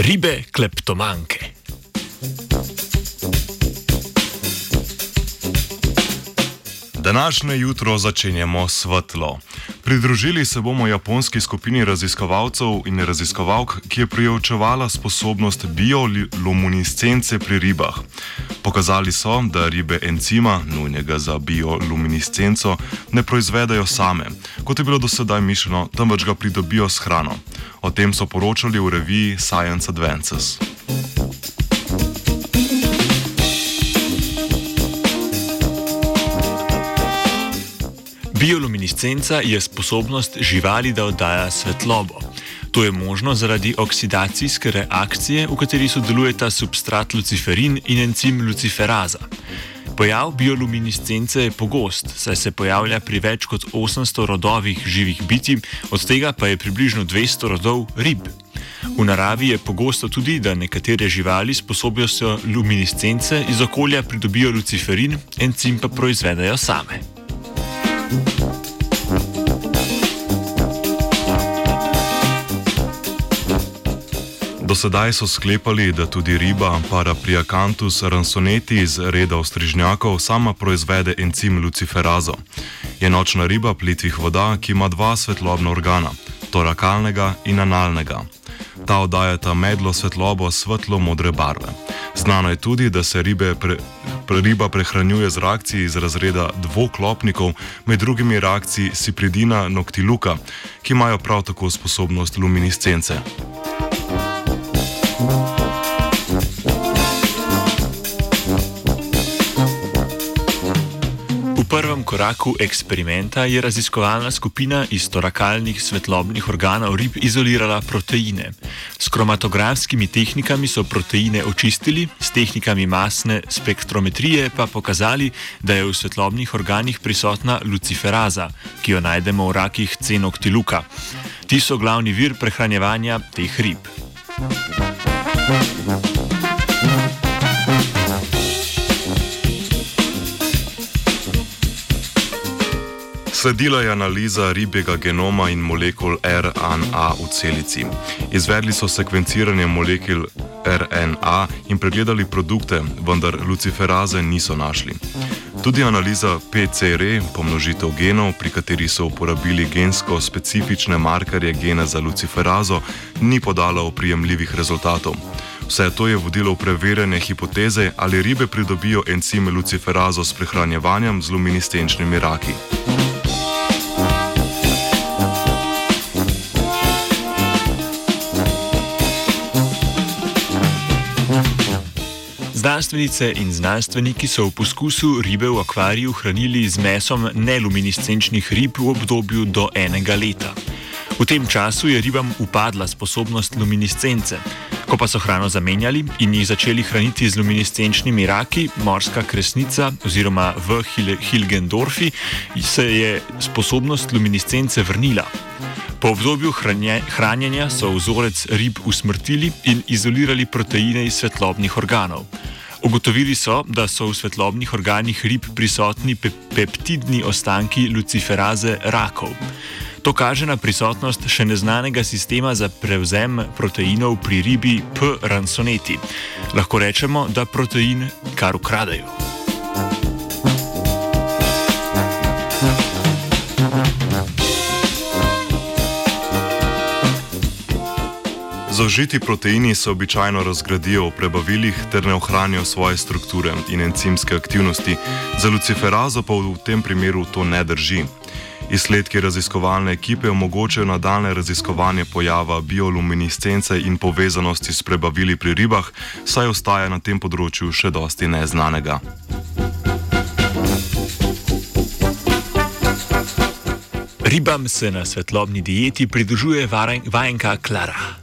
Ribe kleptomanke. Današnje jutro začenjamo svetlo. Pridružili se bomo japonski skupini raziskovalcev in raziskovalk, ki je prijavčevala sposobnost bioluminescence pri ribah. Pokazali so, da ribe encima, nujnega za bioluminescenco, ne proizvedajo same, kot je bilo do sedaj mišljeno, temveč ga pridobijo s hrano. O tem so poročali v reviji Science Advances. Bioluminescenca je sposobnost živali, da oddaja svetlobo. To je možno zaradi oksidacijske reakcije, v kateri sodelujeta substrat luciferin in encim luciferaza. Pojav bioluminescence je pogost, saj se pojavlja pri več kot 800 rodovih živih bitij, od tega pa je približno 200 rodov rib. V naravi je pogosto tudi, da nekatere živali s sposobnostjo luminescence iz okolja pridobijo luciferin, encim pa proizvedajo same. Do sedaj so sklepali, da tudi riba Parapriacanthus ransoneti iz reda ostrižnjakov sama proizvede encim luciferazo. Je nočna riba plitvih voda, ki ima dva svetlobna organa, torakalnega in analnega. Ta oddajata medlo svetlobo svetlo-modre barve. Znano je tudi, da se ribe pre, pre, riba prehranjuje z reakcijo iz razreda dvoklopnikov, med drugimi reakcijo Sipridina noctiluca, ki imajo prav tako sposobnost luminescence. Prvem koraku eksperimenta je raziskovalna skupina iz torakalnih svetlobnih organov rib izolirala proteine. S kromatografskimi tehnikami so proteine očistili, s tehnikami masne spektrometrije pa pokazali, da je v svetlobnih organih prisotna luciferaza, ki jo najdemo v rakih cenoktiluka. Ti so glavni vir prehranjevanja teh rib. Thank you. Sledila je analiza ribjega genoma in molekul RNA v celici. Izvedli so sekvenciranje molekul RNA in pregledali produkte, vendar luciferaze niso našli. Tudi analiza PCR, pomnožitev genov, pri kateri so uporabili gensko specifične markerje gena za luciferazo, ni podala oprijemljivih rezultatov. Vse to je vodilo v preverjanje hipoteze, ali ribe pridobijo encime luciferazo s prehranjevanjem z luminescenčnimi raki. Znanstvenice in znanstveniki so v poskusu ribe v akvariju hranili z mesom neluminescenčnih rib v obdobju do enega leta. V tem času je ribam upadla sposobnost luminescence. Ko pa so hrano zamenjali in jih začeli hraniti z luminescenčnimi raki, morska kresnica oziroma v Hilgendorfi, se je sposobnost luminescence vrnila. Po obdobju hranje, hranjenja so vzorec rib usmrtili in izolirali proteine iz svetlobnih organov. Ugotovili so, da so v svetlobnih organih rib prisotni pe peptidni ostanki luciferaze rakov. To kaže na prisotnost še neznanega sistema za prevzem proteinov pri ribi P. ransoneti. Lahko rečemo, da protein kar ukradajo. Zaužiti proteini se običajno razgradijo v prebavilih ter ne ohranijo svoje strukture in encimske aktivnosti, za luciferazo pa v tem primeru to ne drži. Izsledki raziskovalne ekipe omogočajo nadaljne raziskovanje pojava bioluminescence in povezanosti s prebavili pri ribah, saj ostaja na tem področju še dosti neznanega. Ribam se na svetlobni dieti pridružuje vajenka Klara.